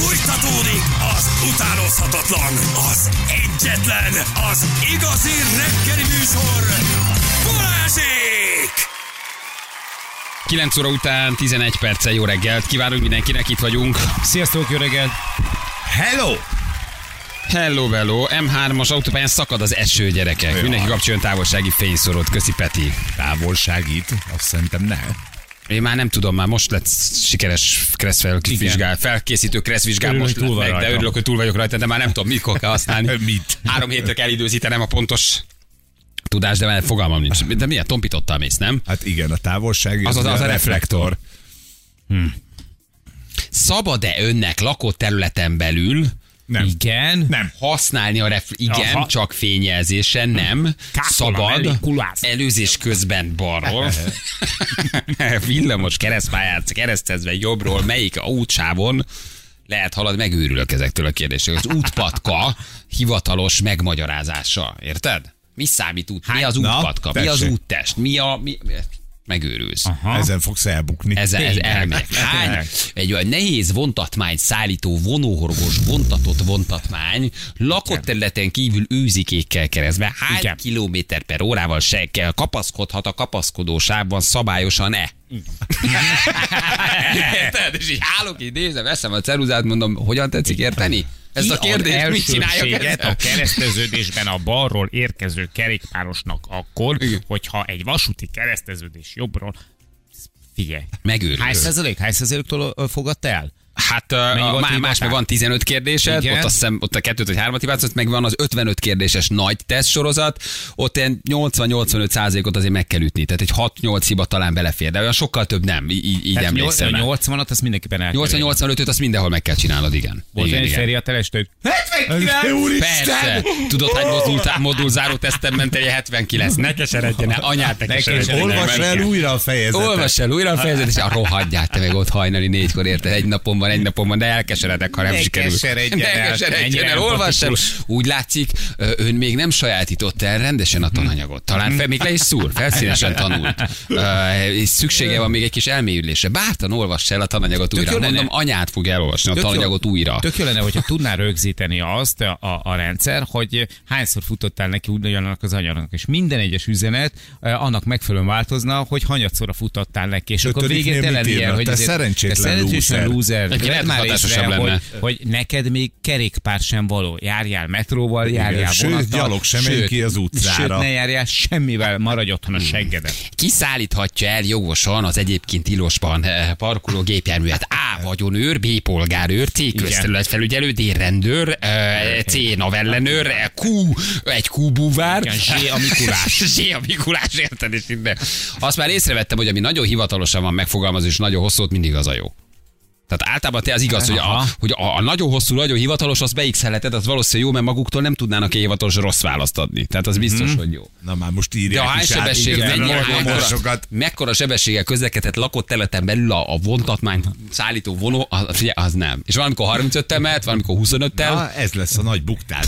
Fújtatódik az utánozhatatlan, az egyetlen, az igazi reggeli műsor, Balázsék! 9 óra után 11 perccel jó reggelt. Kívánunk mindenkinek, itt vagyunk. Sziasztok, jó reggelt! Hello! Hello, hello. M3-as autópályán szakad az eső, gyerekek. Jaj. Mindenki kapcsoljon távolsági fényszorot. Köszi, Peti. Távolságít? Azt szerintem ne. Én már nem tudom, már most lett sikeres kresszvizsgál, felkészítő kresszvizsgál, most túl lett meg, de rajta. örülök, hogy túl vagyok rajta, de már nem tudom, mikor kell használni. Mit? Három hétre kell időzítenem a pontos tudás, de már fogalmam nincs. De milyen tompítottal mész, nem? Hát igen, a távolsági Az az- az a reflektor. Szabad-e önnek lakott területen belül Nem. Igen. Nem. használni a ref... Igen, Aha. csak fényjelzésen, nem. Kápolna Szabad. Előzés közben balról. Villamos keresztpályát keresztezve jobbról, melyik útsávon lehet halad, megőrülök ezektől a kérdésekről. Az útpatka hivatalos megmagyarázása, érted? Mi számít út? Mi az Na, útpatka? Mi az úttest? Mi a... Mi... Megőrülsz. Aha. Ezen fogsz elbukni. Ez, ez elmegyek. Hány, egy olyan nehéz vontatmány szállító vonóhorgos vontatott vontatmány lakott területen kívül őzikékkel keresztbe hány Igen. kilométer per órával se kell kapaszkodhat a kapaszkodó sávban szabályosan-e? Érted? És így állok, így nézem, veszem a ceruzát, mondom, hogyan tetszik érteni? Ezt a kérdést mit csináljak elsőbséget ezzel? a kereszteződésben a balról érkező kerékpárosnak akkor, Igen. hogyha egy vasúti kereszteződés jobbról Figyelj. Megőrülök. Hány százalék? Hány százaléktól fogadta el? Hát Mennyi a, így más meg van 15 kérdésed, Igen. ott azt hiszem, ott a kettőt vagy hármat hibázott, meg van az 55 kérdéses nagy teszt sorozat, ott ilyen 80-85 százalékot azért meg kell ütni, tehát egy 6-8 hiba talán belefér, de olyan sokkal több nem, így, így Tehát emlékszem. rá. 80-at, azt mindenképpen el kell érni. 80-85-öt azt mindenhol meg kell csinálnod, igen. Volt igen, egy igen. A telestőt. Persze. Tudod, hogy modul, modulzáró tesztem ment egy 79. Ne keseredjen el, anyát ne keseredjen el. Olvas el újra a fejezetet. Olvass el újra a fejezetet, és a rohadját te meg ott hajnali négykor érted. Egy napon van, egy napon van, de elkeseredek, ha nem Ne sikerül. keseredjen Ne el, keseredjen el, olvass el. empatikus. Úgy látszik, ön még nem sajátította el rendesen a tananyagot. Talán fel, még le is szúr, felszínesen tanult. És szüksége van még egy kis elmélyülésre. Bártan olvass el a tananyagot újra. Mondom, anyát fog elolvasni a tananyagot újra. Tök jó lenne, hogyha tudná rögzíteni azt a, a, a rendszer, hogy hányszor futottál neki ugyanannak az anyagnak, és minden egyes üzenet annak megfelelően változna, hogy hanyatszorra futottál neki, és akkor végén te mit lennél, írna? hogy Te szerencsétlen te szerencsétlen loser. Neki lehet, már észre, lenne. hogy, hogy neked még kerékpár sem való. Járjál metróval, járjál sőt, vonattal. gyalog sem sőt, ki az utcára. Sőt, ne járjál semmivel, maradj otthon a seggedet. Ki szállíthatja el jogosan az egyébként tilosban eh, parkoló gépjárművet? A. Vagyonőr, B. Polgárőr, C. Közterületfelügyelő, D. Rendőr, eh, C. Navellenőr, eh, Q. Egy Q búvár. Igen, Z. a Mikulás. Z. a Mikulás, érted? És minden. Azt már észrevettem, hogy ami nagyon hivatalosan van megfogalmazva, és nagyon hosszú, mindig az a jó. Tehát általában te az igaz, hogy, a, hogy a, a nagyon hosszú, nagyon hivatalos, azt beixelheted, az valószínűleg jó, mert maguktól nem tudnának egy hivatalos rossz választ adni. Tehát az biztos, hogy jó. Na már most írják De a hány is át, sebesség, igen, mennyi, a mekkora, mekkora sebességgel közlekedett lakott területen belül a, a vontatmány szállító vonó, az, figyelj, az nem. És valamikor 35-tel mehet, valamikor 25-tel, Na, ez lesz a nagy buktát.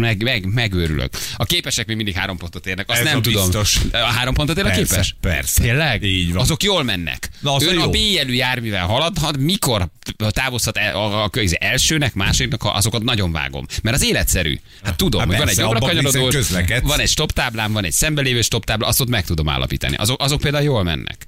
meg, meg, megőrülök. A képesek még mindig három pontot érnek, azt Ez nem a tudom. biztos. A három pontot ér a Persze, képes? persze. Tényleg? Így van. Azok jól mennek. Na, az Ön a a jó. B-jelű járművel haladhat, mikor távozhat el a, a, a elsőnek, másodiknak, ha azokat nagyon vágom. Mert az életszerű. Hát tudom, Hát hogy van egy jobbra van egy stop táblám, van egy szembelévő stop tábla, azt ott meg tudom állapítani. Azok, azok például jól mennek.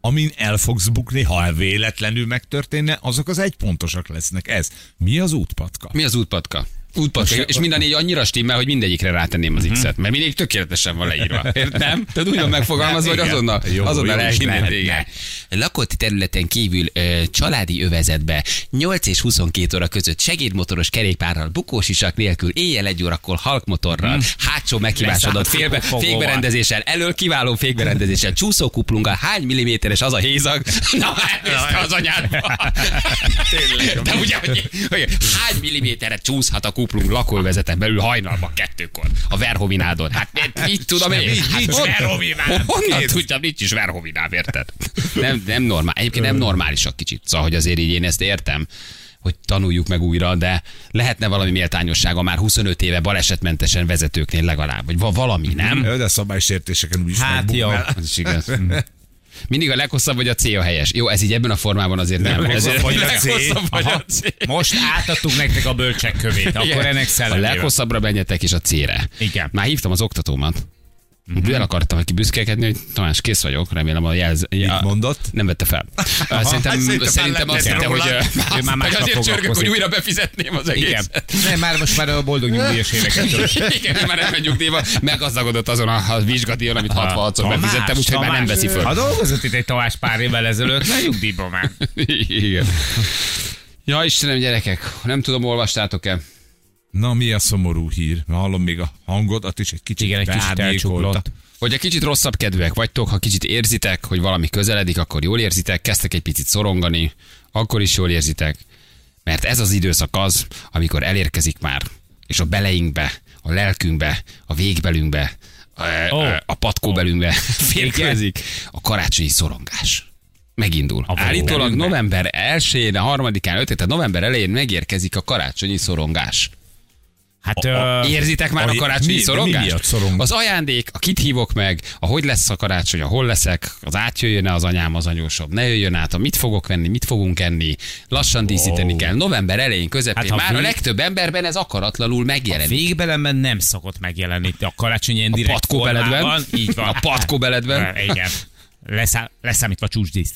Amin el fogsz bukni, ha véletlenül megtörténne, azok az egypontosak lesznek. Ez. Mi az útpatka? Mi az útpatka? Útpatka. Most- És mind a négy annyira stimmel, hogy mindegyikre rátenném Mhm. az X-et, mert mindig tökéletesen van leírva. Értem? Tehát úgy van megfogalmazva, hogy Igen. azonnal, Jó, azonnal elhinnéd igen. Lakott területen kívül ö, családi övezetbe 8 és 22 óra között segédmotoros kerékpárral, bukósisak nélkül, éjjel egy órakor halkmotorral, hátsó meghívásodott Leszállt félbe, fékberendezéssel, elől kiváló fékberendezéssel, csúszókuplunggal, hány milliméteres az a hézag? Na, elnézte az anyádba. Tényleg. De ugye, hogy, hogy hány milliméterre csúszhat a kuplung lakóvezeten belül hajnalban kettőkor a Verhovinádon? Hát mit, mit tudom én? Hát nincs Verhovinád. Honnan Kész. tudjam, nincs is Verhovinád, érted? Nem, nem normál. Egyébként nem normálisak kicsit. Szóval, hogy azért így én ezt értem hogy tanuljuk meg újra, de lehetne valami méltányossága már 25 éve balesetmentesen vezetőknél legalább, vagy va- valami, nem? De szabálysértéseken úgyis Hát jó. megbuknál. Az is igaz. Mindig a leghosszabb vagy a C a helyes. Jó, ez így ebben a formában azért nem. Leghosszabb vagy a C. vagy a C. Most átadtuk nektek a bölcsek kövét, akkor ennek A szellemével. leghosszabbra menjetek és a C-re. Igen. Már hívtam az oktatómat. Uh-huh. El akartam neki büszkélkedni, hogy Tamás, kész vagyok, remélem a jelz... Mit mondott? Nem vette fel. Szerintem, hát szerintem szerintem már azt hitte, hogy, Ő már másnap azért csörgök, hogy újra befizetném az Igen. egészet. Nem, már most már a boldog nyugdíjas éveket. Igen, már nem megy nyugdíjba, meggazdagodott azon a, a vizsgadíjon, amit 66-szor Tamás, befizettem, úgyhogy már nem veszi föl. Ha dolgozott itt egy Tamás pár évvel ezelőtt, ne nyugdíjba már. Igen. Ja, Istenem, gyerekek, nem tudom, olvastátok-e? Na, mi a szomorú hír? Hallom még a hangodat is egy kicsit Igen, egy kicsit elcsuklott. Hogy egy kicsit rosszabb kedvűek vagytok, ha kicsit érzitek, hogy valami közeledik, akkor jól érzitek, kezdtek egy picit szorongani, akkor is jól érzitek. Mert ez az időszak az, amikor elérkezik már, és a beleinkbe, a lelkünkbe, a végbelünkbe, a, Ó. a, patkóbelünkbe férkőzik a karácsonyi szorongás. Megindul. A Állítólag november 1-én, a harmadikán, 5 tehát november elején megérkezik a karácsonyi szorongás. Hát A- ö, Érzitek már a, a- karácsonyi szorongást? Az ajándék, a kit hívok meg, a hogy lesz a karácsony, a hol leszek, az átjöjjön-e az anyám, az anyósom, ne jöjjön át, a mit fogok venni, mit fogunk enni, lassan díszíteni kell. November elején, közepén, Hát, már a vég- legtöbb emberben ez akaratlanul megjelenik. végbelemben nem szokott megjelenni a karácsonyi ilyen direkt patkóbeledben? formában. Így van. A patkóbeledben? Igen. Leszá, leszámítva a csúcsdísz.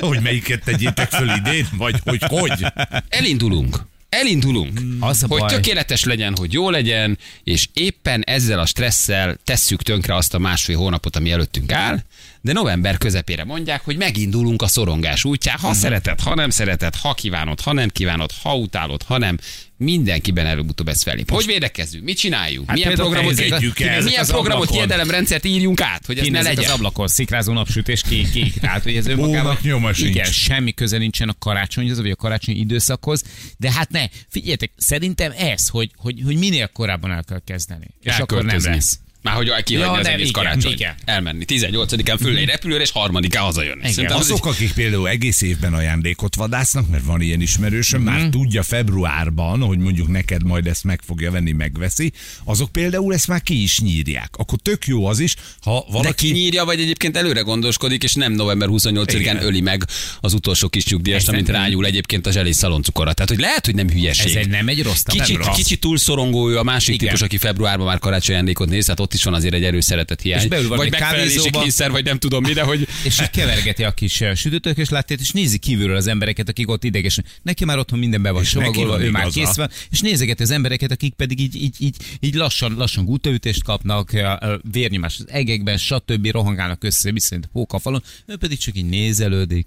Hogy melyiket tegyétek föl idén? Vagy hogy hogy? Elindulunk. Elindulunk. Az a hogy baj. tökéletes legyen, hogy jó legyen, és éppen ezzel a stresszel tesszük tönkre azt a másfél hónapot, ami előttünk áll, de november közepére mondják, hogy megindulunk a szorongás útján, Mhm. ha szereted, ha nem szereted, ha kívánod, ha nem kívánod, ha utálod, ha nem, mindenkiben előbb-utóbb ez felép. Hogy védekezzünk? Mit csináljunk? Hát milyen programot, engedjük el. milyen programot, hiedelemrendszert írjunk át, hogy ez ne legyen? az ablakon, szikrázó napsütés, kék, kék. Tehát, hogy ez önmagában... Hónak nyoma sincs. Igen, semmi köze nincsen a karácsonyhoz, vagy a karácsonyi időszakhoz. De hát ne, figyeljetek, szerintem ez, hogy, hogy, hogy minél korábban el kell kezdeni. És akkor nem lesz. Már hogy kihagyni Ja, az nem, egész igen, karácsony. igen. Elmenni. 18-án föl egy repülőre, és harmadikán hazajönni. Az Azok, akik például egész évben ajándékot vadásznak, mert van ilyen ismerősöm, Mhm. már tudja februárban, hogy mondjuk neked majd ezt meg fogja venni, megveszi, azok például ezt már ki is nyírják. Akkor tök jó az is, ha De valaki... kinyírja, vagy egyébként előre gondoskodik, és nem november 28-án Igen. öli meg az utolsó kis nyugdíjast, Ez amint nem- rájul egyébként a zselés szaloncukora. Tehát, hogy lehet, hogy nem hülyeség. Ez egy, nem egy rossz Kicsit, nem rossz. kicsit túl szorongó ő a másik Igen. típus, aki februárban már karácsony ajándékot néz, hát ott is van azért egy erős szeretet hiány. És beül valami vagy megfelelési kávézóba. kényszer, vagy nem tudom mi, de hogy És így kevergeti a kis sütőtök, és látják, és nézi kívülről az embereket, akik ott idegesen. Neki már otthon minden be van csomagolva, van ő már kész van, és nézegeti az embereket, akik pedig így, így, így, így lassan, lassan gútaütést kapnak, vérnyomás az egekben, stb. rohangálnak össze, viszont falon, ő pedig csak így nézelődik,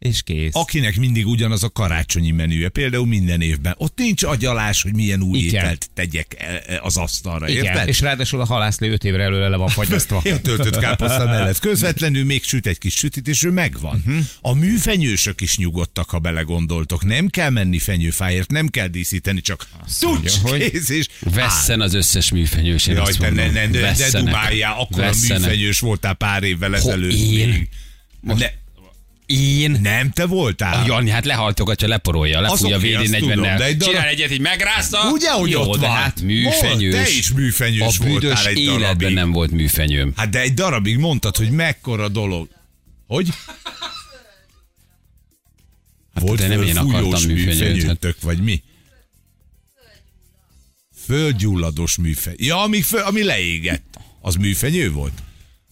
és kész. Akinek mindig ugyanaz a karácsonyi menüje, például minden évben. Ott nincs agyalás, hogy milyen új Igen. ételt tegyek e- az asztalra, Igen, érted? és ráadásul a halászlé 5 évre előre le van fagyasztva. A töltött káposzta mellett közvetlenül még süt egy kis sütit, és ő megvan. Uh-huh. A műfenyősök is nyugodtak, ha belegondoltok. Nem kell menni fenyőfáért, nem kell díszíteni, csak tudj, kész, és vesszen az összes műfenyős. én Jaj, azt ne, mondom. ne, de, de Vesszenek. dubáljál, akkor a Vesszenek. műfenyős voltál pár évvel ezelőtt. én? még. Most- Ne, Én nem te voltál? Jani, hát lehaltogatja, leporolja, lefújja oké, azt tudom, de VD40-nel. egy darab- Csinál egyet, így megrázta. Ugye, hogy Jó, ott van? hát műfenyős. Volt, te is műfenyős A voltál egy életben darabig. nem volt műfenyőm. Hát de egy darabig mondtad, hogy mekkora dolog. Hogy? Hát Volt de nem én akartam hát- műfenyőtök, vagy mi? Földgyullados műfenyő. Ja, ami, föl, ami leégett. Az műfenyő volt?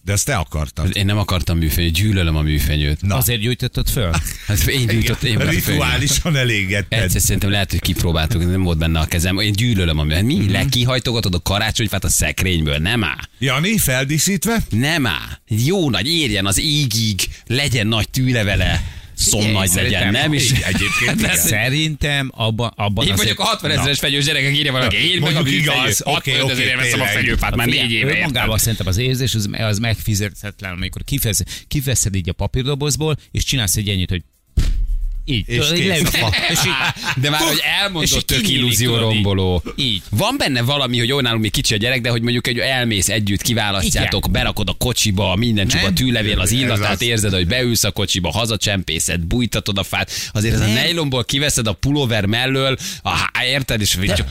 De azt te akartad. Én nem akartam műfenyőt, gyűlölöm a műfenyőt. Na. Azért gyújtottad föl? Hát én gyújtottam, én. Rituálisan elégetted. Egyszer szerintem lehet, hogy kipróbáltuk, nem volt benne a kezem. Én gyűlölöm a műfenyőt. Mi? Lekihajtogatod a karácsonyfát a szekrényből? Nem áll. Jani, feldíszítve? Nem áll. Jó nagy, érjen az égig, legyen nagy tűlevele, szomnagy legyen, nem? És egyébként igen. Szerintem abban, abban Én vagyok a 60 ezeres fegyős gyerekek, írja valaki. Én Mondjuk igaz, oké, 65 oké, ezerért veszem a fenyőfát, már négy éve. érted? Önmagában szerintem az érzés az, az megfizethetetlen, amikor kivesz, kiveszed így a papírdobozból, és csinálsz egy ennyit, hogy Így, És tudod, így kész. leülsz, és így, De már, hogy elmondott így tök illúzió így. romboló. Így. Van benne valami, hogy nálunk még kicsi a gyerek, de hogy mondjuk egy elmész együtt, kiválasztjátok, Igen. berakod a kocsiba, minden csupa Nem? tűlevél, az illatát érzed, hogy beülsz a kocsiba, hazacsempészed, bújtatod a fát, azért ez a nejlomból kiveszed a pulóver mellől, a, érted, és így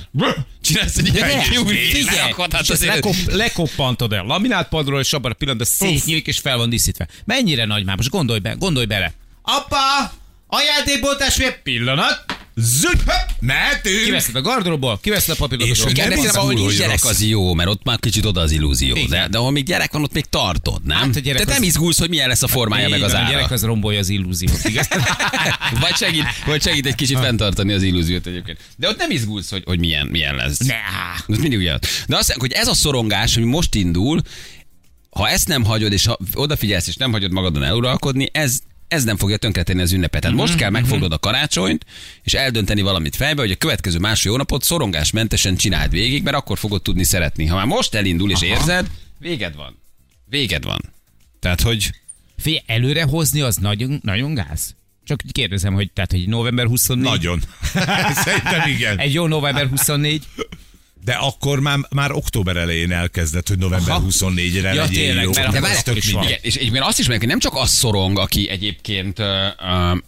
csinálsz egy ilyen De, lerakod, hát azért lekop, lekoppantod el laminátpadról, és abban a pillanatban szétnyílik, és fel van díszítve. Mennyire nagy már? Most gondolj be, gondolj bele. Apa! Ajándékból testvér! Pillanat! Zügy, mehetünk! Kiveszed a gardróból, kiveszed a És papírlapot. Igen, Nem szerintem, ahol nincs gyerek, az jó, mert ott már kicsit oda az illúzió. Igen. De, de ahol még gyerek van, ott még tartod, nem? Hát a gyerek Te az- nem izgulsz, hogy milyen lesz a formája meg az A ára. gyerek az rombolja az illúziót, igaz? vagy, segít, vagy segít egy kicsit fenntartani az illúziót egyébként. De ott nem izgulsz, hogy, hogy milyen, milyen lesz. Ne. Ez mindig ugyanaz. De azt mondjuk, hogy ez a szorongás, ami most indul, ha ezt nem hagyod, és ha odafigyelsz, és nem hagyod magadon eluralkodni, ez, ez nem fogja tönkretenni az ünnepet. Tehát most kell megfognod a karácsonyt, és eldönteni valamit fejbe, hogy a következő másfél hónapot szorongásmentesen csináld végig, mert akkor fogod tudni szeretni. Ha már most elindul és érzed, véged van. Véged van. Tehát, hogy Figyelj, előre hozni az nagyon, nagyon gáz? Csak kérdezem, hogy tehát, hogy november 24? Nagyon. Szerintem igen. Egy jó november 24? De akkor már, már október elején elkezdett, hogy november Aha. 24-re Ja, legyen tényleg, jó. mert akkor várj, van. Igen, és egyébként azt is meg, hogy nem csak az szorong, aki egyébként um,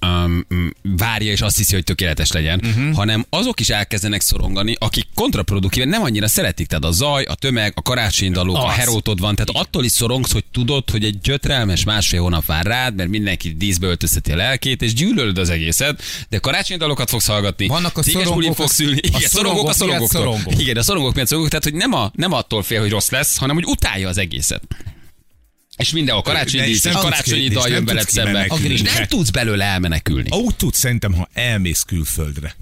um, várja és azt hiszi, hogy tökéletes legyen, uh-huh. hanem azok is elkezdenek szorongani, akik kontraproduktíven nem annyira szeretik. Tehát a zaj, a tömeg, a karácsonydalók, a herótod van. Tehát attól is szorongsz, hogy tudod, hogy egy gyötrelmes másfél hónap vár rád, mert mindenki díszbe öltözteti a lelkét, és gyűlölöd az egészet, de karácsonydalokat fogsz hallgatni. Vannak a szorongók, fogsz a- ülni. a Igen, szorongók a szorongók szorongóktól. szorongok. Igen, a szorongók miatt szorongók, tehát hogy nem, a, nem attól fél, hogy rossz lesz, hanem hogy utálja az egészet. És mindenhol karácsonyi De és dísz, és karácsonyi dal nem jön veled tudsz szembe. És nem tudsz belőle elmenekülni. Úgy tudsz szerintem, ha elmész külföldre.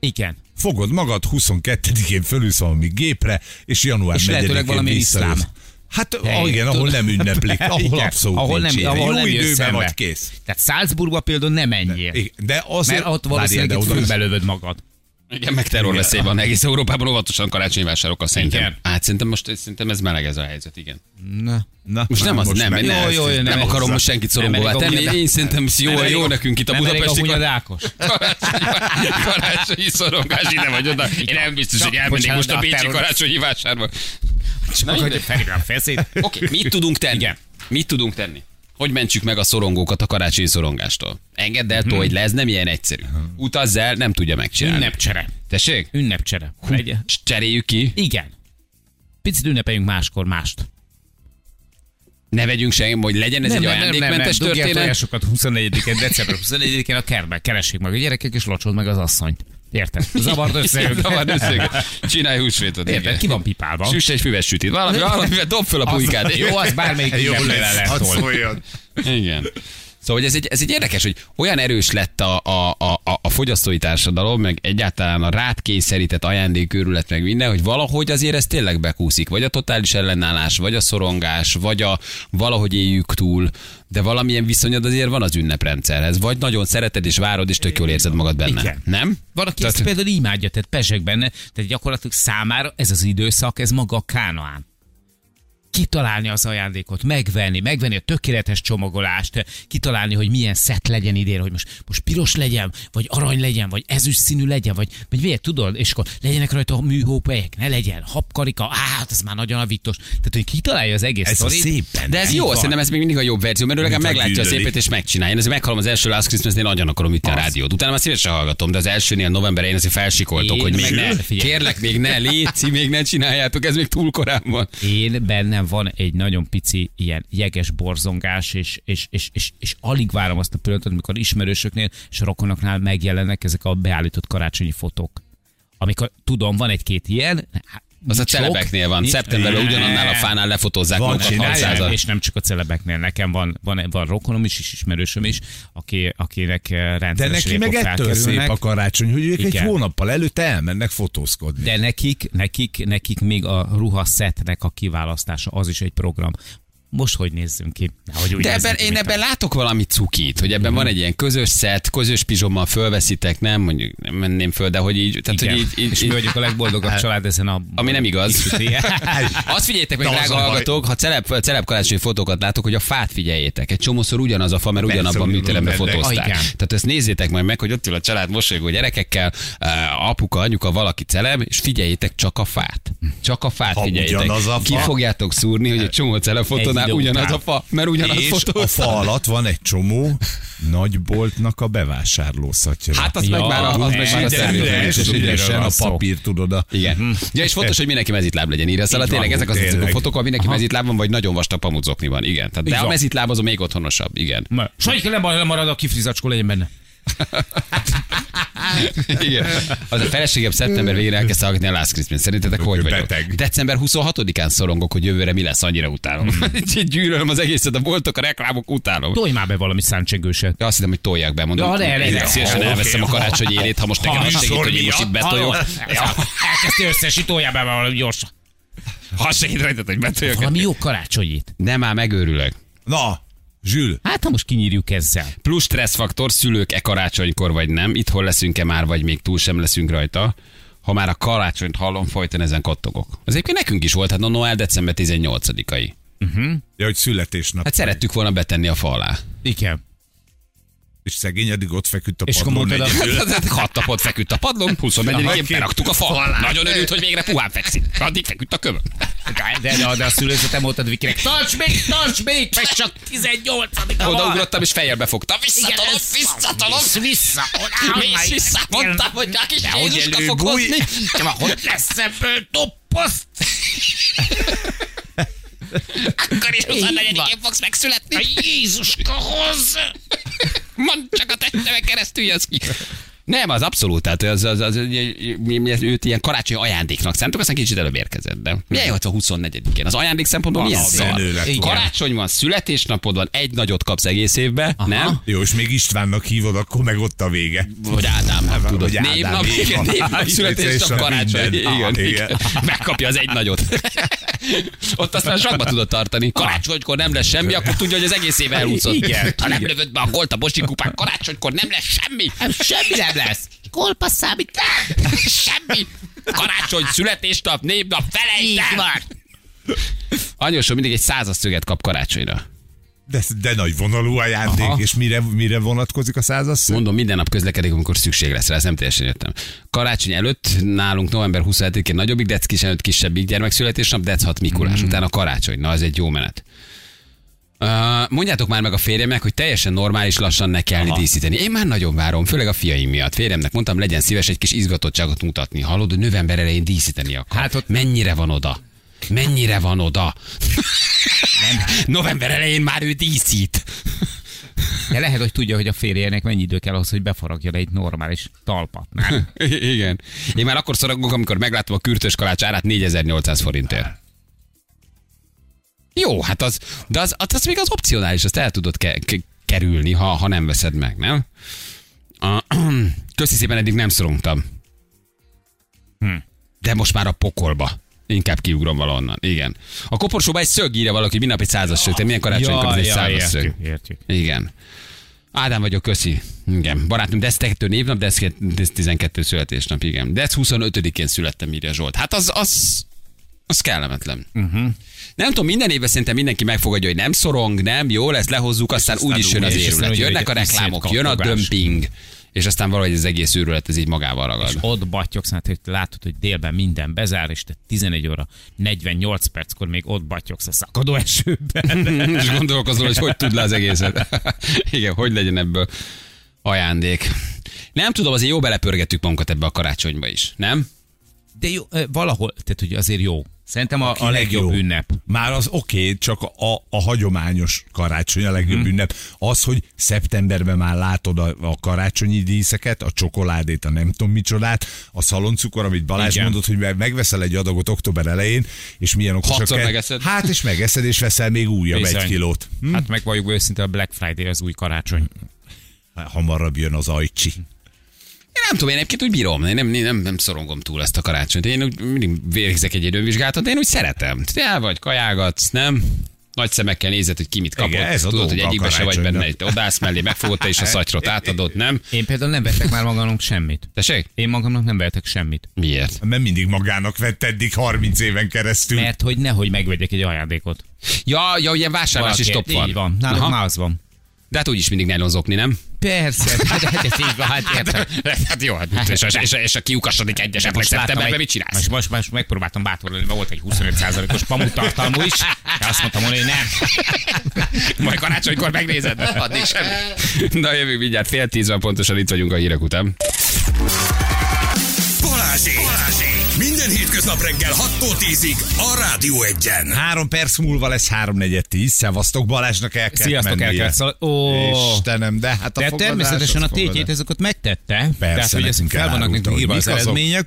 Igen. Fogod magad 22-én fölülsz valami gépre, és január És 4-én lehetőleg valamilyen visszajössz. iszlám. Hát Hely, igen, ahol nem ünneplik, ahol Igen, abszolút ahol nincs nem, ilyen. ahol Jó nem időben szembe. vagy kész. Tehát Salzburgba például nem menjél. Igen, De azért... Mert ott valószínűleg de itt oda- fölbelövöd magad. Igen, meg terrorveszély van egész Európában óvatosan karácsonyi vásárokkal szerintem. Igen. Hát szerintem most szerintem ez meleg ez a helyzet, igen. Na. Na, Most nem az, nem, meg- nem, Jó, jó, nem, nem akarom most senkit Nem szorongóvá tenni. Én szerintem jó, Nem jó nekünk itt a nem budapesti karácsonyi, karácsonyi szorongás ide vagy oda. Én nem biztos, hogy elmennék most a Bécsi karácsonyi vásárba. Na, Hogy a feszét. Oké, mit tudunk tenni? Igen. Mit tudunk tenni? Hogy mentsük meg a szorongókat a karácsonyi szorongástól? Engedd el, tolj le, ez nem ilyen egyszerű. Utazz el, nem tudja megcsinálni. Ünnepcsere. Tessék? Ünnepcsere. Cs- Cseréljük ki. Igen. Picit ünnepeljünk máskor mást. Ne vegyünk semmi, hogy legyen ez egy ajándékmentes Dugják történet. tojásokat 24-én, december 24-én a kertben. Keressék meg a gyerekek, és locsold meg az asszonyt. Érted? Zavard össze őket. Zavard össze őket. Csinálj húsvétot. Érted? igen. Ki van pipálva? Süss egy füves sütit. Valami, valamivel dob föl a pulykát. Jó, az bármelyik Jó lesz, lehet hadd szóljon. Igen. Szóval hogy ez egy, ez egy érdekes, hogy olyan erős lett a, a, a, a- fogyasztói társadalom, meg egyáltalán a rád kényszerített ajándékőrület, meg minden, hogy valahogy azért ez tényleg bekúszik. Vagy a totális ellenállás, vagy a szorongás, vagy a valahogy éljük túl, de valamilyen viszonyod azért van az ünneprendszerhez. Vagy nagyon szereted és várod, és tök jól érzed magad benne. Igen. Nem? Van, aki Tehát- ezt például imádja, tehát pesek benne, tehát gyakorlatilag számára ez az időszak, ez maga a kánoán. Kitalálni az ajándékot, megvenni, megvenni a tökéletes csomagolást, kitalálni, hogy milyen szett legyen idén, hogy most, most piros legyen, vagy arany legyen, vagy ezüst színű legyen, vagy, vagy miért tudod, és akkor legyenek rajta műhópelyek, ne legyen, habkarika, á, hát ez már nagyon avítos. Tehát, hogy kitalálja az egész Ez a sztorit. szép benne. De ez jó, van. szerintem ez még mindig a jobb verzió, mert legalább a meglátja a szépet és megcsinálja. Én azért meghalom az első Last Christmas-nél nagyon akarom ütni a rádiót. Utána már szívesen hallgatom, de az elsőnél november elején azért felsikoltok, Én hogy még ne, kérlek, még ne, léci, még ne csináljátok, ez még túl korán van. Én bennem van egy nagyon pici ilyen jeges borzongás, és, és, és, és, és alig várom azt a pillanatot, amikor ismerősöknél és rokonoknál megjelennek ezek a beállított karácsonyi fotók. Amikor tudom, van egy-két ilyen, Az a celebeknél van. nincs- Szeptemberben ugyanannál a fánál lefotózzák Van, magukat csinálják, 600 és nem csak a celebeknél, nekem van, van, van rokonom is, és ismerősöm is, aki, akinek eh, De rendszeresen neki meg ettől szép a karácsony, hogy ők egy Igen. hónappal előtte elmennek fotózkodni. De nekik, nekik, nekik még a ruhaszettnek a kiválasztása, az is egy program. Most hogy nézzünk ki? Nehogy úgy De ebben, ki, én ebben látok valami cukit, hogy ebben van egy ilyen közös szett, közös pizsommal fölveszitek, nem, mondjuk nem menném föl, de hogy így, tehát, Igen. hogy így, így, és mi vagyunk a legboldogabb család ezen a... ami nem igaz. Azt figyeljétek meg, drága hallgatók, ha celeb, celeb karácsonyi fotókat látok, hogy a fát figyeljétek. Egy csomószor ugyanaz a fa, mert ugyanabban a műteremben fotózták. Tehát ezt nézzétek majd meg, hogy ott ül a család mosolygó gyerekekkel, eh, apuka, anyuka, valaki celeb, és figyeljétek csak a fát. Csak a fát figyeljétek. Ki fogjátok szúrni, hogy egy csomó celeb idő ugyanaz után. a fa, mert ugyanaz És a fotóztak. fa alatt van egy csomó nagyboltnak a bevásárlószatja. Hát az Ja, meg már a, az meg már a üres, és ügyes. üresen a papír, tudod. A... Igen. Ja, és fontos, hogy mindenki mezitláb legyen írva. Szóval tényleg ezek az a fotók, ahol mindenki mezitláb van, vagy nagyon vastag pamucokni van. Igen. Tehát, de a mezitláb az a még otthonosabb. Igen. Sajnos nem marad a kifrizacskó legyen benne. Igen. Az a feleségem szeptember végén elkezdte hallgatni a Last Christmas. Szerintetek hogy vagyok? beteg. December 26-án szorongok, hogy jövőre mi lesz, annyira utálom. Így Gyűlölöm az egészet, a boltok, a reklámok, utálom. Tolj már be valami száncsengőset. Ja, azt hittem, hogy tolják be, mondom. Ja, ne, ne, ne. szívesen elveszem a karácsonyi élét, ha most nekem ha- azt segít, hogy én most itt betoljak. Elkezdte összesi, toljál be valami gyorsan. Ha segít rajtad, hogy betoljak. Valami jó karácsonyit. Nem, már megőrülök. Na, Zsül, Hát, ha most kinyírjuk ezzel. Plusz stresszfaktor, szülők-e karácsonykor vagy nem, itthon leszünk-e már, vagy még túl sem leszünk rajta. Ha már a karácsonyt hallom, folyton ezen kattogok. Az egyébként nekünk is volt, hát a Noel december 18-ai. ja, hogy születésnap. Hát szerettük volna betenni a fa alá. Igen. És szegény addig ott feküdt a És akkor padlón mondtad a- egyedül. Hát hat napot feküdt a padlón, 24-én beraktuk a fa alá. Nagyon örült, hogy végre puhán fekszik. Addig feküdt a kövön. De, de, de, a szülőzetem mondtad Vikinek, tarts még, tarts még, meg csak 18 Odaugrottam és fejjel befogta. Visszatolom, visszatolom. Vissza, Mész vissza, mondtam, hogy a kis Jézuska fog hozni. Hogy lesz ebből topposzt? Akkor is Így van. 24-én fogsz megszületni. A Jézuska hoz! Mondd csak a testemen keresztül jössz ki. Nem, az abszolút, tehát az, az, az, mi, mi, őt ilyen karácsonyi ajándéknak szántuk, aztán kicsit előbb érkezett, de milyen jó, hogy a 24-én? Az ajándék szempontból milyen Az szar? Karácsony van, születésnapod van, egy nagyot kapsz egész évbe, Aha. nem? Jó, és még Istvánnak hívod, akkor meg ott a vége. Vagy Ádámnak, tudod. Vagy Ádám, Névnap, így igen, névnap, születésnap, karácsony. Igen, igen. Megkapja az egy nagyot. Ott aztán sakba tudod tartani. Karácsonykor nem lesz semmi, akkor tudja, hogy az egész év elúszott. Ha nem lövöd be a gólt a Bosi kupán, karácsonykor nem lesz semmi. Semmi nem lesz. Kolpa számít. Semmi. Karácsony, születésnap, névnap, Így felejt el. van. Anyósom mindig egy százas szöget kap karácsonyra. De, de nagy vonalú ajándék, Aha. és mire, mire vonatkozik a százas? Mondom, minden nap közlekedik, amikor szükség lesz rá, ezt nem teljesen értem. Karácsony előtt nálunk november 27-én nagyobbik, Dec kis előtt kisebbik gyermekszületésnap, Dec 6 Mikulás, Hmm. utána karácsony. Na, ez egy jó menet. Uh, mondjátok már meg a férjemnek, hogy teljesen normális lassan ne kellni Aha. díszíteni. Én már nagyon várom, főleg a fiaim miatt. Férjemnek mondtam, legyen szíves egy kis izgatottságot mutatni. Hallod, hogy november elején díszíteni akar. Hát ott- Mennyire van oda? Mennyire van oda? Nem. November elején már ő díszít. De lehet, hogy tudja, hogy a férjének mennyi idő kell ahhoz, hogy befaragja le egy normális talpat. Igen. Én már akkor szorongok, amikor megláttam a kürtös kalács árát 4800 forintért. Jó, hát az, de az, az, az még az opcionális, azt el tudod ke- ke- kerülni, ha, ha nem veszed meg, nem? A, köszi szépen, eddig nem szorongtam. Hm. De most már a pokolba. Inkább kiugrom valahonnan. Igen. A koporsóban egy szög írja valaki, minden nap egy százas szög. Te milyen karácsonykor ez egy százas szög? értjük, értjük. Igen. Ádám vagyok, köszi. Igen. Barátom, de ez 2 névnap, de ez 12 születésnap, igen. De ez 25-én születtem, írja Zsolt. Hát az, az, az kellemetlen. Uh-huh. Nem tudom, minden évben szerintem mindenki megfogadja, hogy nem szorong, nem, jó lesz, lehozzuk, aztán aztán úgyis jön az úgy, és ugye Jönnek a reklámok, jön a dömping, és aztán valahogy az egész őrület ez így magával ragad. Ott batyogsz, hát hogy látod, hogy délben minden bezár, és te 11 óra 48 perckor még ott batyogsz a szakadó esőben. és gondolkozol, hogy hogy tud le az egészet. Igen, hogy legyen ebből ajándék. Nem tudom, azért jó belepörgettük magunkat ebbe a karácsonyba is, nem? De jó, valahol, tehát hogy azért jó. Szerintem a, a legjobb jó. ünnep. Már az oké, okay, csak a, a hagyományos karácsony a legjobb Mhm. ünnep. Az, hogy szeptemberben már látod a, a karácsonyi díszeket, a csokoládét, a nem tudom micsodát, a szaloncukor, amit Balázs Igen. mondott, hogy meg- megveszel egy adagot október elején, és milyen okosak kell- megeszed. Hát, és megeszed, és veszel még újabb Bizony. egy kilót. Hm? Hát meg vagyok őszinte, a Black Friday az új karácsony. Hamarabb jön az ajcsi. Én nem tudom, én egyébként úgy bírom, én nem, nem, nem szorongom túl ezt a karácsonyt. Én úgy mindig végzek egy önvizsgálatot, de én úgy szeretem. Te el vagy, kajálgatsz, nem? Nagy szemekkel nézed, hogy ki mit kapott. Igen, ez a Tudod, hogy egyikbe se vagy benne. Te odász mellé, megfogod te is a szatyrot, átadod, nem? Én például nem vettek már magamnak semmit. Tessék? Én magamnak nem vettek semmit. Miért? Mert mindig magának vett eddig 30 éven keresztül. Mert hogy nehogy megvegyek egy ajándékot. Ja, ja, ilyen vásárlás is top Valaki- van. Így van. Nálunk van. De hát úgyis mindig nylonzokni, nem? Persze, hát, hát ez így van, hát értem. Hát jó, hát és, és, és, és a kiukasodik egy esetleg szeptemberben mit csinálsz? Most, most, most megpróbáltam bátor lenni, volt egy 25%-os pamut tartalmú is, de azt mondtam volna, hogy nem. Majd karácsonykor megnézed, addig sem. Na jövő mindjárt fél tíz van pontosan itt vagyunk a hírek után. Balázsék! Balázsék! Minden hétköznap reggel 6-tól 10-ig a Rádió Egyen. Három perc múlva lesz 3-4-10. Szevasztok Balázsnak el kell Sziasztok, el mennie. kell szól- Ó. Istenem, de hát a De fogadás, természetesen a tétjét ezeket megtette. Tehát, hogy ezek nekünk fel vannak nekünk írva az eredmények.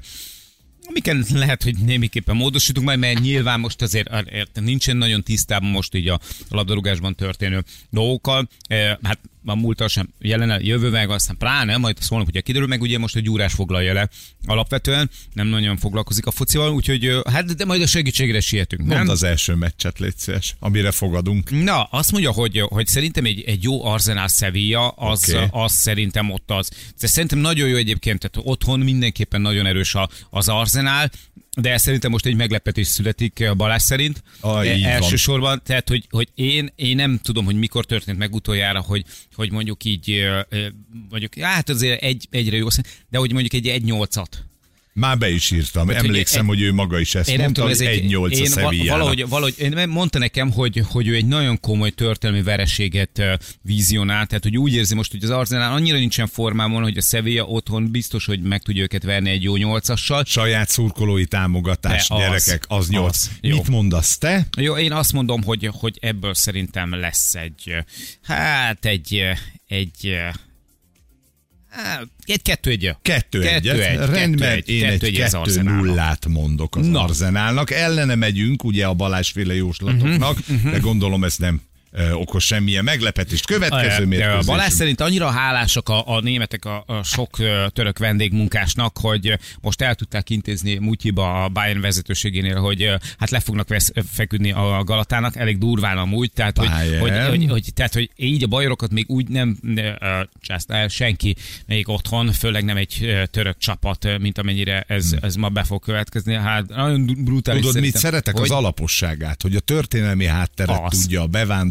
Amiken lehet, hogy némiképpen módosítunk majd, mert nyilván most azért nincsen nagyon tisztában most így a labdarúgásban történő dolgokkal. Eh, Hát a múltal sem jelen, jövővel, aztán pláne, majd szólnak, hogy kiderül meg, ugye most a gyúrás foglalja le alapvetően, nem nagyon foglalkozik a focival, úgyhogy hát de majd a segítségre sietünk. nem? Mondd az első meccset, légy szíves, amire fogadunk. Na, azt mondja, hogy, hogy szerintem egy, egy jó Arsenal Sevilla, az, okay. az szerintem ott az. De szerintem nagyon jó egyébként, tehát otthon mindenképpen nagyon erős az Arsenal, de szerintem most egy meglepetés születik a Balázs szerint. Ah, E- így van. Elsősorban, tehát hogy, hogy én, én nem tudom, hogy mikor történt meg utoljára, hogy, hogy mondjuk így, ö, ö, mondjuk, hát azért egy, egyre jó, de hogy mondjuk egy egy nyolcat. Már be is írtam. Hát, hogy Emlékszem, egy- hogy ő maga is ezt Én nem mondta, tudom, ez hogy egy, 1-8 a Sevillának. valahogy, valahogy, én mondta nekem, hogy, hogy ő egy nagyon komoly történelmi vereséget vizionál, tehát hogy úgy érzi most, hogy az Arsenal annyira nincsen formában, hogy a Sevilla otthon biztos, hogy meg tudja őket verni egy jó nyolcassal. Saját szurkolói támogatás, De az, gyerekek, az 8. az. Jó. Mit mondasz te? Jó, én azt mondom, hogy, hogy ebből szerintem lesz egy, hát egy, egy, egy kettő egy. Kettő, egy, Rendben, kettő egy, én kettő egy kettő nullát mondok az Na. Arzenálnak. Ellene megyünk, ugye a Balázsféle jóslatoknak, Mhm, de gondolom ez nem okos semmilyen meglepetést. Következő mérkőzés. Balázs szerint annyira hálásak a, a németek a, a sok török vendégmunkásnak, hogy most el tudták intézni Mutyiba a Bayern vezetőségénél, hogy hát le fognak vesz, feküdni a Galatának, elég durván amúgy, tehát hogy, hogy, hogy, hogy, tehát, hogy így a bajorokat még úgy nem ö, császta el senki még otthon, főleg nem egy török csapat, mint amennyire ez, ez ma be fog következni. Hát nagyon brutális Tudod, mit szeretek? Hogy? Az alaposságát, hogy a történelmi hátteret Az. tudja, a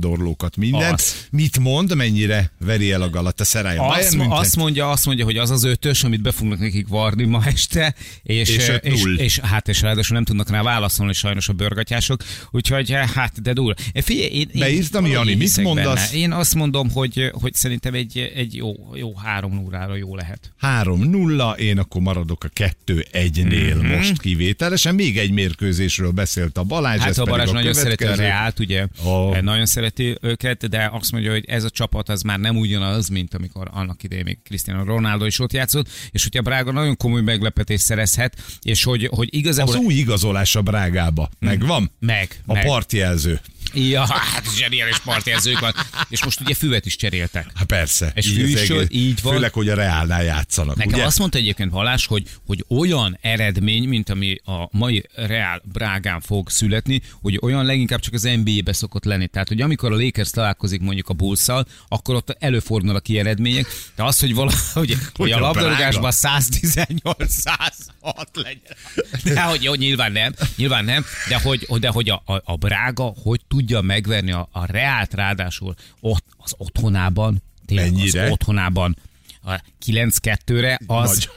bevándorlókat, mindent. Az. Mit mond, mennyire veri el a Galatasaray? Azt, azt, mondja, azt mondja, hogy az az ötös, amit be fognak nekik varni ma este, és, És és, és, és, hát és ráadásul nem tudnak rá válaszolni sajnos a bőrgatyások, úgyhogy hát de durva. Eh, Figyelj, én, én Beírtam, Jani, mit mondasz? Benne. Én azt mondom, hogy, hogy szerintem egy, egy jó, jó három órára jó lehet. 3-0, én akkor maradok a 2-1-nél Mhm. most kivételesen. Még egy mérkőzésről beszélt a Balázs, Hát a Balázs nagyon szereti a. Reált, ugye? Oh. Nagyon szereti őket, de azt mondja, hogy ez a csapat az már nem ugyanaz, mint amikor annak idején még Cristiano Ronaldo is ott játszott, és hogy a Brága nagyon komoly meglepetést szerezhet, és hogy, hogy igazából... Az új igazolás a Brágába. Megvan? Meg, A meg. partjelző. Ja, hát zseniális partjelzők van. És most ugye füvet is cseréltek. Hát persze. És egész. így van. Főleg, hogy a Reálnál játszanak, Nekem ugye? azt mondta egyébként Valás, hogy, hogy olyan eredmény, mint ami a mai Real Brágán fog születni, hogy olyan leginkább csak az NBA-be szokott lenni. Tehát, hogy amikor a Lakers találkozik mondjuk a bulls akkor ott előfordulnak ki eredmények, de az, hogy valahogy hogy, a labdarúgásban Brága? 118-106 legyen. De hogy jó, nyilván nem, nyilván nem, de hogy, de hogy a, a, a Brága hogy tudja megverni a, a Reált ráadásul ott, az otthonában, tényleg Mennyire? az otthonában a 9-2-re, az, Nagy.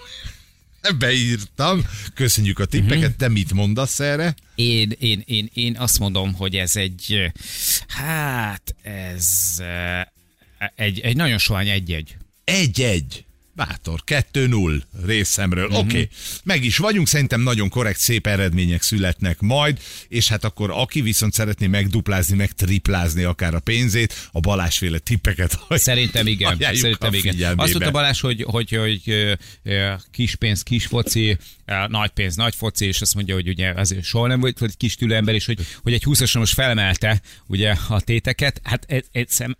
Beírtam. Köszönjük a tippeket. Te mit mondasz erre? Én, én, én, én azt mondom, hogy ez egy, hát ez eh, egy, egy nagyon sohány egy-egy. Egy-egy. Bátor, 2-0 részemről. Mhm. Mm-hmm. Oké, okay. meg is vagyunk, szerintem nagyon korrekt, szép eredmények születnek majd, és hát akkor aki viszont szeretné megduplázni, meg triplázni akár a pénzét, a Balázsféle tippeket Szerintem igen. Szerintem igen. Azt mondta Balázs, hogy, hogy, hogy ö, kis pénz, kis foci, nagy pénz, nagy foci, és azt mondja, hogy ugye azért soha nem volt egy kis tülő ember, és hogy, hogy egy 20 most felemelte ugye a téteket. Hát szem-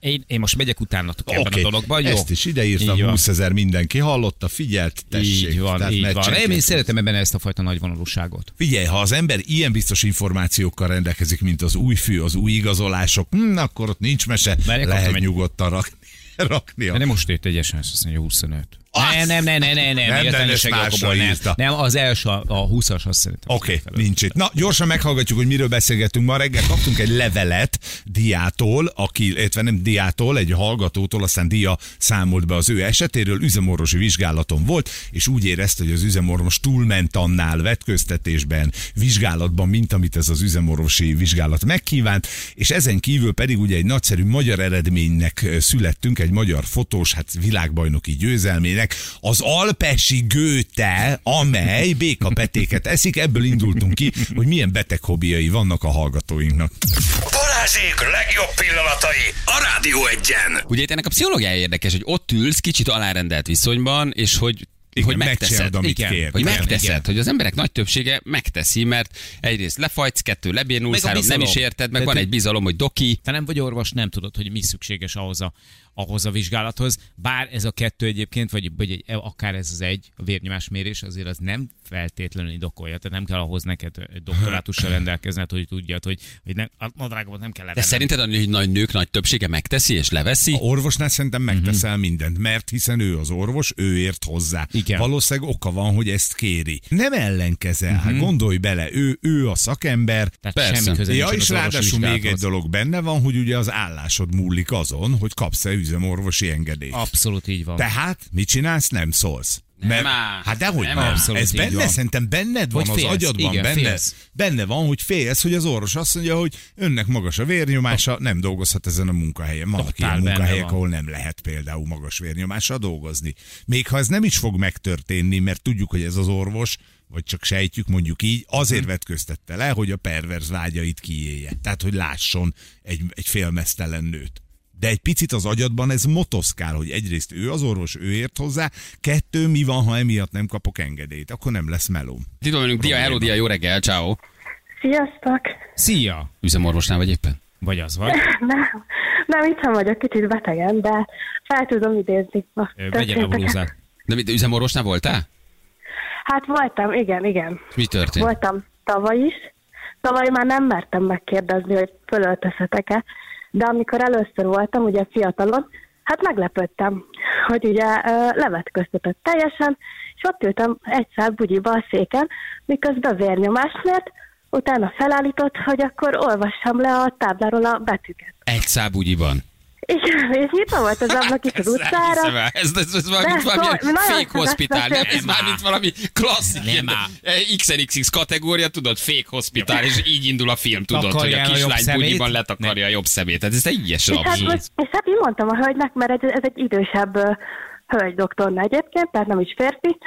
Én, én most megyek utánatok Oké, ebben a dologban. Jó. Ezt is ideírtam, Így van. 20 ezer mindenki hallotta, figyelt, tessék. Így van, Tehát így van. Én, én szeretem ebben ezt a fajta nagyvonalúságot. Figyelj, ha az ember ilyen biztos információkkal rendelkezik, mint az új fű, az új igazolások, hm, akkor ott nincs mese, Várj, lehet nyugodtan rakni. raknia. De nem most ért egy SMS, azt mondja 25. Nem, nem, nem, nem, nem, nem, Nem, ezt másra nem, nem, az első, a 20-as azt szerintem. Oké, okay, nincs itt. Na, gyorsan meghallgatjuk, hogy miről beszélgetünk ma reggel. Kaptunk egy levelet diától, aki, illetve nem diától, egy hallgatótól, aztán dia számolt be az ő esetéről, üzemorvosi vizsgálaton volt, és úgy érezte, hogy az üzemorvos túlment annál vetköztetésben, vizsgálatban, mint amit ez az üzemorvosi vizsgálat megkívánt, és ezen kívül pedig ugye egy nagyszerű magyar eredménynek születtünk, egy magyar fotós, hát világbajnoki győzelmének, az Alpesi Gőte, amely békapetéket eszik, ebből indultunk ki, hogy milyen beteg hobbiai vannak a hallgatóinknak. Balázsék legjobb pillanatai a Rádió egyen. Ugye itt ennek a pszichológiája érdekes, hogy ott ülsz kicsit alárendelt viszonyban, és hogy Igen, hogy megteszed. amit igen, kér. hogy Igen, megteszed, igen. hogy az emberek nagy többsége megteszi, mert egyrészt lefajtsz, kettő lebénulsz, három nem is érted, meg Tehát, van egy bizalom, hogy doki. Te nem vagy orvos, nem tudod, hogy mi szükséges ahhoz a, ahhoz a vizsgálathoz. Bár ez a kettő egyébként, vagy, vagy egy, akár ez az egy, a vérnyomásmérés, azért az nem feltétlenül indokolja. Tehát nem kell ahhoz neked doktorátussal rendelkezned, hogy tudjad, hogy, hogy nem, a nadrágomat nem kell De levennem. szerinted a nagy nők nagy többsége megteszi és leveszi? A orvosnál szerintem megteszel mindent, mert hiszen ő az orvos, ő ért hozzá. Igen. Valószínűleg oka van, hogy ezt kéri. Nem ellenkezel, hát gondolj bele, ő, ő a szakember, Tehát Persze. semmi köze Ja, és ráadásul még egy dolog benne van, hogy ugye az állásod múlik azon, hogy kapsz-e üzemorvosi engedélyt. Abszolút így van. Tehát mit csinálsz? Nem szólsz. Mert, áll. hát dehogy Nem nem. Abszolút Ez benne, van. szerintem benned van, Hogy az agyadban Igen, benne, félsz. benne van, hogy félsz, hogy az orvos azt mondja, hogy önnek magas a vérnyomása, nem dolgozhat ezen a munkahelyen. Vannak Totál ilyen munkahelyek, van. ahol nem lehet például magas vérnyomással dolgozni. Még ha ez nem is fog megtörténni, mert tudjuk, hogy ez az orvos, vagy csak sejtjük mondjuk így, azért Mhm. vetköztette le, hogy a perverz vágyait kiélje. Tehát, hogy lásson egy, egy félmeztelen nőt. De egy picit az agyadban ez motoszkál, hogy egyrészt ő az orvos, ő ért hozzá, kettő, mi van, ha emiatt nem kapok engedélyt, akkor nem lesz melóm. Itt van velünk Dia, hello Dia, jó reggel, ciao. Sziasztok! Szia! Üzemorvosnál vagy éppen? Vagy az vagy? Nem, nem itt sem vagyok, kicsit betegen, de fel tudom idézni. Vegyen a blúzát. De mit, üzemorvosnál voltál? Hát voltam, igen, igen. Mi történt? Voltam tavaly is. Tavaly már nem mertem megkérdezni, hogy fölöltözhetek-e, de amikor először voltam, ugye fiatalon, hát meglepődtem, hogy ugye levetköztetett teljesen, és ott ültem egyszer bugyiba a széken, miközben vérnyomást mért, utána felállított, hogy akkor olvassam le a tábláról a betűket. Egy szábugyiban. Igen, és nyitva volt az ablak itt az utcára. Ez, ez, ez valami, De, valami fake hospitál, nem? Ez már mint valami klasszik. Nem XNXX kategória, tudod, fake hospitál, és így indul a film, tudod, hogy a kislány bugyiban letakarja a jobb szemét. Tehát ez teljes És hát, abszurd. és hát így mondtam a hölgynek, mert ez, ez egy idősebb hölgy doktorna egyébként, tehát nem is férfi.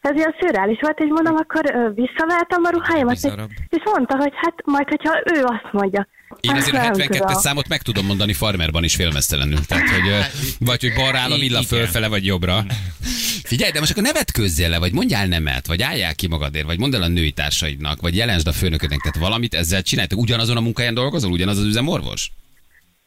Ez ilyen szürreális volt, és mondom, akkor ö, visszavehetem a ruháimat, és, és mondta, hogy hát majd, hogyha ő azt mondja. Én Hát azért a nem 72-es tudom. számot meg tudom mondani farmerban is félmeztelenül. Tehát, hogy, vagy hogy balra áll a villa fölfele, vagy jobbra. Figyelj, de most akkor nevet közzél le, vagy mondjál nemet, vagy álljál ki magadért, vagy mondd el a női társaidnak, vagy jelensd a főnöködnek, tehát valamit ezzel csináljátok. Ugyanazon a munkáján dolgozol, ugyanaz az üzemorvos?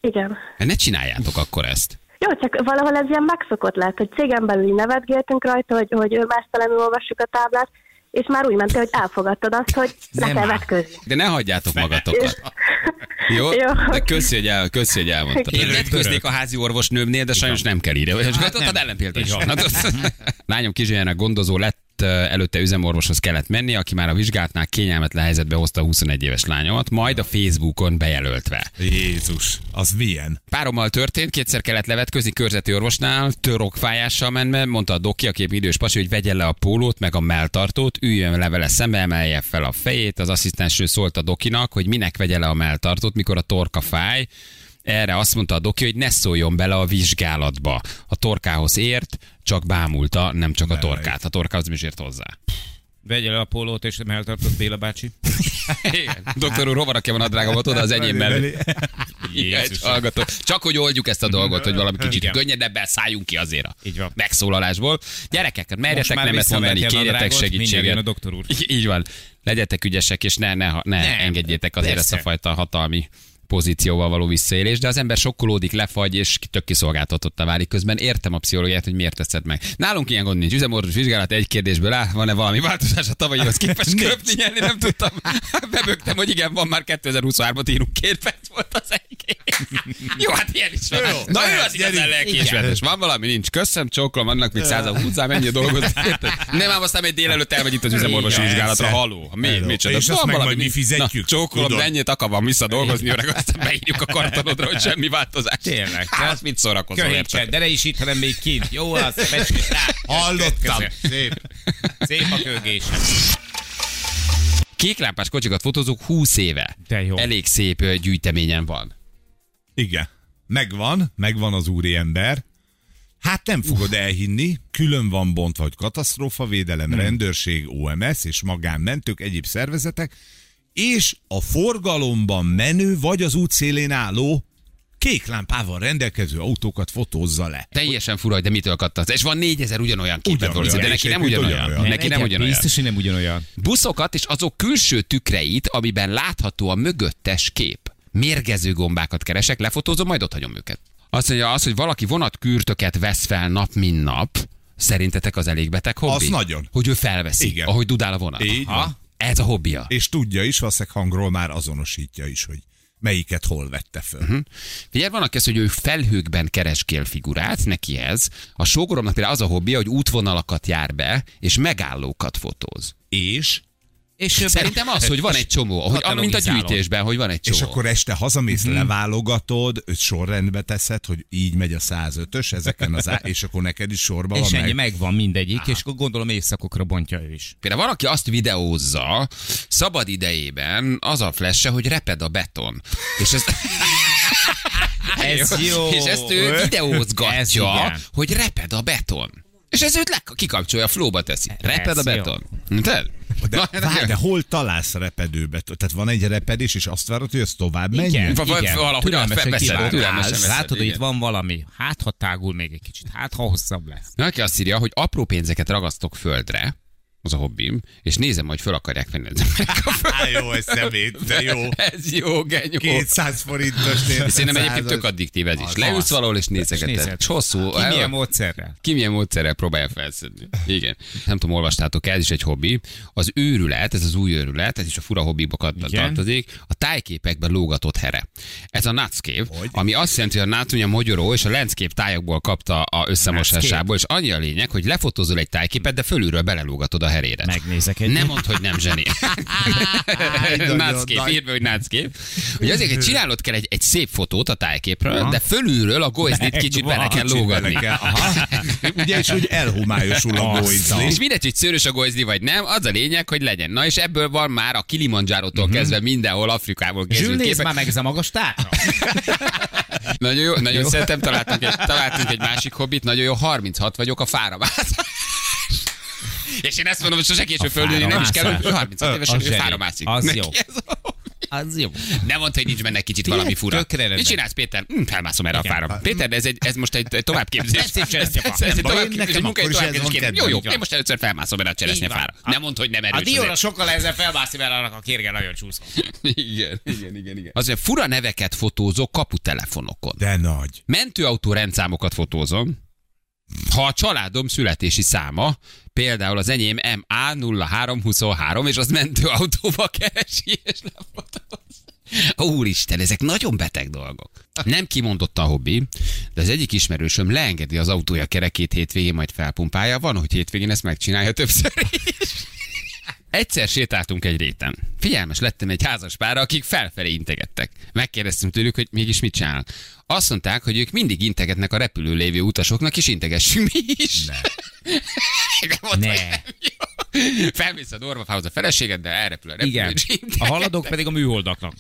Igen. Hát ne csináljátok akkor ezt. Jó, csak valahol ez ilyen megszokott lett, hogy cégen belül így nevetgéltünk rajta, hogy, hogy mesztelenül olvassuk a táblát, és már úgy mentél, hogy elfogadtad azt, hogy le Nem kell vetközni. De ne hagyjátok magatokat. Jó? Jó. De köszi, hogy, el, köszi, hogy elmondtad. Én vetköznék a házi orvosnőmnél, de sajnos nem kell írni. Hát ott. Hát ott- Lányom Kizselyának gondozó lett, előtte üzemorvoshoz kellett menni, aki már a vizsgálatnál kényelmetlen helyzetbe hozta a 21 éves lányomat, majd a Facebookon bejelöltve. Jézus, az milyen? Párommal történt, kétszer kellett levetközni körzeti orvosnál, törokfájással menve, mondta a doki, a kép idős pasi, hogy vegye le a pólót, meg a melltartót, üljön le vele szembe, emelje fel a fejét. Az asszisztenső szólt a dokinak, hogy minek vegye le a melltartót, mikor a torka fáj. Erre azt mondta a doki, hogy ne szóljon bele a vizsgálatba. A torkához ért, csak bámulta, nem csak a torkát. A torkához is ért hozzá. Vegye le a pólót, és eltartott Béla bácsi. Igen. Doktor úr, hova rakja van a drágamat oda az enyém mellé? Csak hogy oldjuk ezt a dolgot, hogy valami kicsit könnyedebben szálljunk ki azért a Így van. megszólalásból. Gyerekek, merjetek nemet mondani, kérjetek segítséget. a doktor úr. Így van. Legyetek ügyesek, és ne, ne, ne Nem, engedjétek azért persze. ezt a fajta hatalmi pozícióval való visszaélés, de az ember sokkolódik, lefagy, és tök kiszolgáltatottá válik közben. Értem a pszichológiát, hogy miért teszed meg. Nálunk ilyen gond nincs. Üzemorvos vizsgálat egy kérdésből áll, van-e valami változás a tavalyihoz képest köpni, nyerni, nem tudtam. Bebögtem, hogy igen, van már 2023-at írunk, két perc volt az egy. Jó, hát ilyen is van. Jó, Na ő mehet, az igazán lelkiismeretes. Van valami, nincs. Köszönöm, csókolom, annak még százal húzzál, mennyi dolgozni. érted? Nem ám aztán egy délelőtt elmegy itt az üzemorvosi vizsgálatra. Haló, mi, mi csoda. És azt Van meg valami, majd mi fizetjük, csókolom, menjél, akar vissza dolgozni, öreg, aztán beírjuk a kartonodra, hogy semmi változás. Tényleg. Hát, mit szórakozol, érted? Köhétsen, de ne is itt, hanem még kint. Jó az, becsület rá. Hallottam. Szép. Szép a kőgés. Kéklámpás kocsikat fotózunk 20 éve. De jó. Elég szép gyűjteményen van. Igen. Megvan, megvan az úriember. Hát nem fogod elhinni, külön van bontva, hogy katasztrófavédelem, Hmm. rendőrség, OMS és magánmentők, egyéb szervezetek, és a forgalomban menő vagy az útszélén álló kék lámpával rendelkező autókat fotózza le. Teljesen fura, hogy de mitől kattansz. És van 4000 ugyanolyan képet Ugyanolyan, de neki nem ugyanolyan. ugyanolyan. Neki nem ugyanolyan. Biztos, hogy nem ugyanolyan. Buszokat és azok külső tükreit, amiben látható a mögöttes kép. Mérgező gombákat keresek, lefotózom, majd ott hagyom őket. Azt mondja, az, hogy valaki vonatkürtöket vesz fel nap, mint nap, szerintetek az elég beteg hobbi? Az nagyon. Hogy ő felveszi, Igen. ahogy dudál a vonat. Így van. Ez a hobbija. És tudja is, valószínűleg hangról már azonosítja is, hogy melyiket hol vette föl. Mhm. Figyelj, van aki hogy ő felhőkben kereskél figurát, neki ez. A sógoromnak például az a hobbija, hogy útvonalakat jár be, és megállókat fotóz. És És Szerintem az, hogy van egy csomó, hogy, mint a gyűjtésben, hogy van egy csomó. És akkor este hazamész, Mhm. leválogatod, őt sorrendbe teszed, hogy így megy a 105-ös ezeken az á- és akkor neked is sorba És van ennyi meg. megvan mindegyik, és akkor gondolom éjszakokra bontja ő is. Például van, aki azt videózza szabad idejében, az a flash hogy reped a beton. És ezt... Ez jó. És ezt ő Ez videózgatja, igen. hogy reped a beton. És ez őt le- kikapcsolja, flóba teszi. Reped a Ez beton. Te? De, várj, de hol találsz repedőbe? Tehát van egy repedés, és azt várod, hogy az tovább menjen? Igen, igen. valahogy Türelmesen veszed, kivárod. türelmesen veszed, Látod, hogy itt van valami. Hát, ha tágul még egy kicsit. Hát, ha hosszabb lesz. Aki azt írja, hogy apró pénzeket ragasztok földre, az a hobbim, és nézem, hogy föl akarják venni az emberek jó, ez szemét, de jó. Ez jó, genyó. 200 forintos És Szerintem egyébként tök addiktív ez is. Leülsz valahol és nézegeted. hosszú. Ki milyen módszerrel? Ki milyen módszerrel próbálja felszedni. Igen. Nem tudom, olvastátok ez is egy hobbi. Az őrület, ez az új őrület, ez is a fura hobbibokat Igen. tartozik, a tájképekben lógatott here. Ez a Netscape, ami azt jelenti, hogy a ugye a magyaró és a Landscape tájakból kapta a összemosásából, és annyi a lényeg, hogy lefotózol egy tájképet, de fölülről belelógatod a herére. Megnézek egy. Nem mondd, hogy nem zseni. nagy. írd be, hogy Netscape. Hogy azért, hogy csinálnod kell egy, egy szép fotót a tájképről, de fölülről a golyzdit kicsit bele kell lógatni. Ugye, és hogy elhomályosul a golyzli. És mindegy, hogy szőrös a golyzli vagy nem, az a lényeg, hogy legyen. Na és ebből van már a Kilimanjárotól kezdve mindenhol, Afrikából készült képek. már meg ez a magas tátra. Nagyon jó, nagyon szeretem, találtunk egy, találtunk egy másik hobbit, nagyon jó, 36 vagyok a fáramászás. És én ezt mondom, hogy sose késő földülni, nem is kell, fáramászás. 36 évesen ő fára. Az jó. ez a- Az jó. Nem mondta, hogy nincs benne kicsit Tényleg valami fura. Mit csinálsz, Péter? Hm, felmászom erre a Igen. fára. Péter, de ez, egy, ez most egy, továbbképzés. Ez cseresznyefá. Ez, ez egy továbbképzés, egy munkai ez továbbképzés. Jó, jó, én most először felmászom erre a cseresznyefára. van. Nem mondd, hogy nem A erős. dióra azért. sokkal ezzel felmászni, mert annak a kérge nagyon csúszol. Igen, igen, igen, igen. Azért fura neveket fotózok kaputelefonokon. De nagy. Mentőautó rendszámokat fotózom. Ha a családom születési száma, például az enyém MA0323, és az mentőautóba keresi, és lefotóz. Úristen, ezek nagyon beteg dolgok. Nem kimondott a hobbi, de az egyik ismerősöm leengedi az autója kerekét hétvégén, majd felpumpálja. Van, hogy hétvégén ezt megcsinálja többször is. Egyszer sétáltunk egy réten. Figyelmes lettem egy házas párra, akik felfelé integettek. Megkérdeztem tőlük, hogy mégis mit csinál. Azt mondták, hogy ők mindig integetnek a repülő lévő utasoknak, és integessünk mi is. Ne. Mondta, Ne. nem. Felmész a dormafához a feleséged, de elrepül a repülő. Igen. és A haladók pedig a műholdaknak.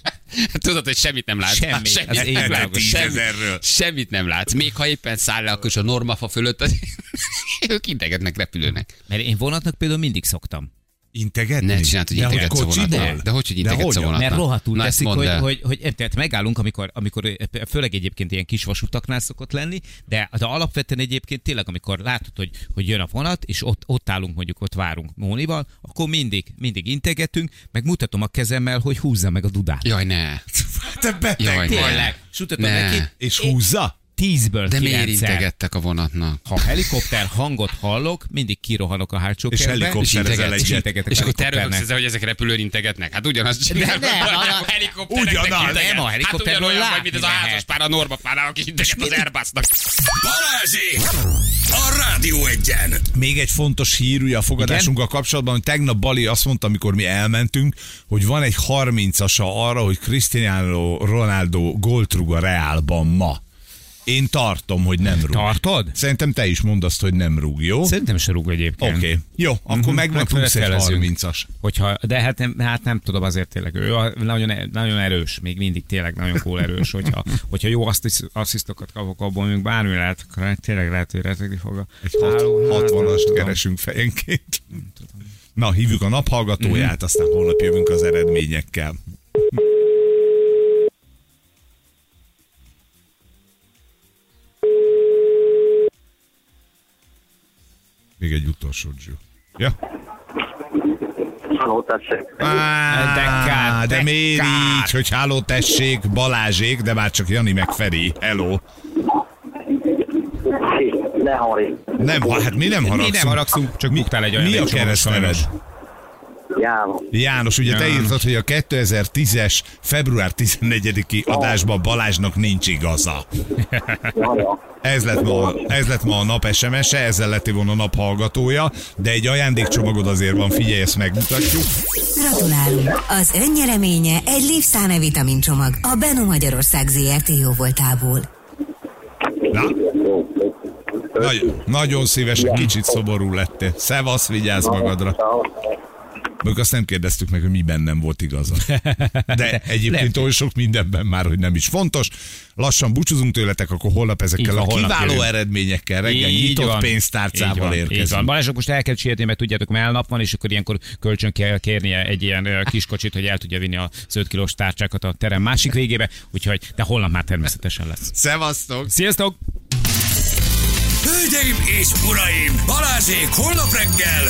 Tudod, hogy semmit nem látsz. Semmi. Semmit, Az ég világos. Tízezerről. semmit nem látsz. Még ha éppen száll le, akkor is a normafa fölött, az... ők integetnek repülőnek. Mert én vonatnak például mindig szoktam. Integetni? Ne csináld, hogy De integetsz a vonatnál. De hogy, hogy integetsz a hogyan? vonatnál? Mert rohadtul Na, teszik, hogy, hogy, hogy, tehát megállunk, amikor, amikor főleg egyébként ilyen kis vasutaknál szokott lenni, de, de alapvetően egyébként tényleg, amikor látod, hogy, hogy jön a vonat, és ott, ott állunk, mondjuk ott várunk Mónival, akkor mindig, mindig integetünk, meg mutatom a kezemmel, hogy húzza meg a dudát. Jaj, ne. Te beteg Jaj. Tényleg. Sutatom Ne. neki. És húzza? Tízből De miért integettek a vonatnak? Ha helikopter hangot hallok, mindig kirohanok a hátsó És kertbe, helikopterezel integet- egyet. integetek És akkor te rögtön helikopternek. ezzel, hogy ezek repülőn integetnek. Hát ugyanazt csinálnak. nem, a a- helikoptereknek ugyanaz, nem, a helikopterről Hát ugyanolyan vagy, mint ez a házas pár a Norma pár, aki integet az Airbusnak. Balázsék! A Rádió egyen! Még egy fontos hír ugye a fogadásunkkal kapcsolatban, hogy tegnap Bali azt mondta, amikor mi elmentünk, hogy van egy 30-asa arra, hogy Cristiano Ronaldo gólt rúg a Reálban ma. Én tartom, hogy nem rúg. Tartod? Szerintem te is mondd azt, hogy nem rúg, jó? Oké, Szerintem se rúg egyébként. okay. jó, akkor Mhm, meg meg megfelelően tudsz egy felezzünk. 30-as. Hogyha, de hát nem, hát nem tudom azért tényleg. Ő nagyon, nagyon erős, még mindig tényleg nagyon cool erős. Hogyha, hogyha jó asszisz- asszisztokat kapok abból, még bármi lehet, akkor hát tényleg lehet, hogy retegni fog a Egy hat- háló- hát, 60-ast tudom. keresünk fejenként. Na, hívjuk a naphallgatóját, aztán holnap jövünk az eredményekkel. Még egy utolsó Zsú. Ja? Halló, tessék. Á, De kár, de de miért így, hogy háló tessék, Balázsék, de már csak Jani meg Feri. Hello. Ne haragudj. Nem, hát mi nem Mi haragszunk. nem haragszunk, csak buktál egy olyan Mi a keresztneved? János. János, ugye te János. írtad, hogy a 2010-es február 14-i adásban Balázsnak nincs igaza. Ez lett ma, ez lett ma a nap SMS-e, ezzel lett volna a nap hallgatója, de egy ajándékcsomagod azért van, figyelj, ezt megmutatjuk. Gratulálunk! Az önnyereménye egy Livszáne vitamin csomag a Beno Magyarország ZRT jóvoltából. Na, Nagy, nagyon szívesen, kicsit szoború lettél. Szevasz, vigyázz magadra. Még azt nem kérdeztük meg, hogy miben nem volt igaza. De egyébként olyan sok mindenben már, hogy nem is fontos. Lassan búcsúzunk tőletek, akkor holnap ezekkel van, a holnap kiváló jövünk. eredményekkel reggel Így nyitott van. Így pénztárcával van, Így van. érkezünk. Balázsok most el kell sietni, mert tudjátok, elnap van, és akkor ilyenkor kölcsön kell kérnie egy ilyen ö, kis kocsit, hogy el tudja vinni a 5 kilós tárcsákat a terem másik végébe, úgyhogy, de holnap már természetesen lesz. Szevasztok! Sziasztok! Hölgyeim és uraim! Balázsék holnap reggel!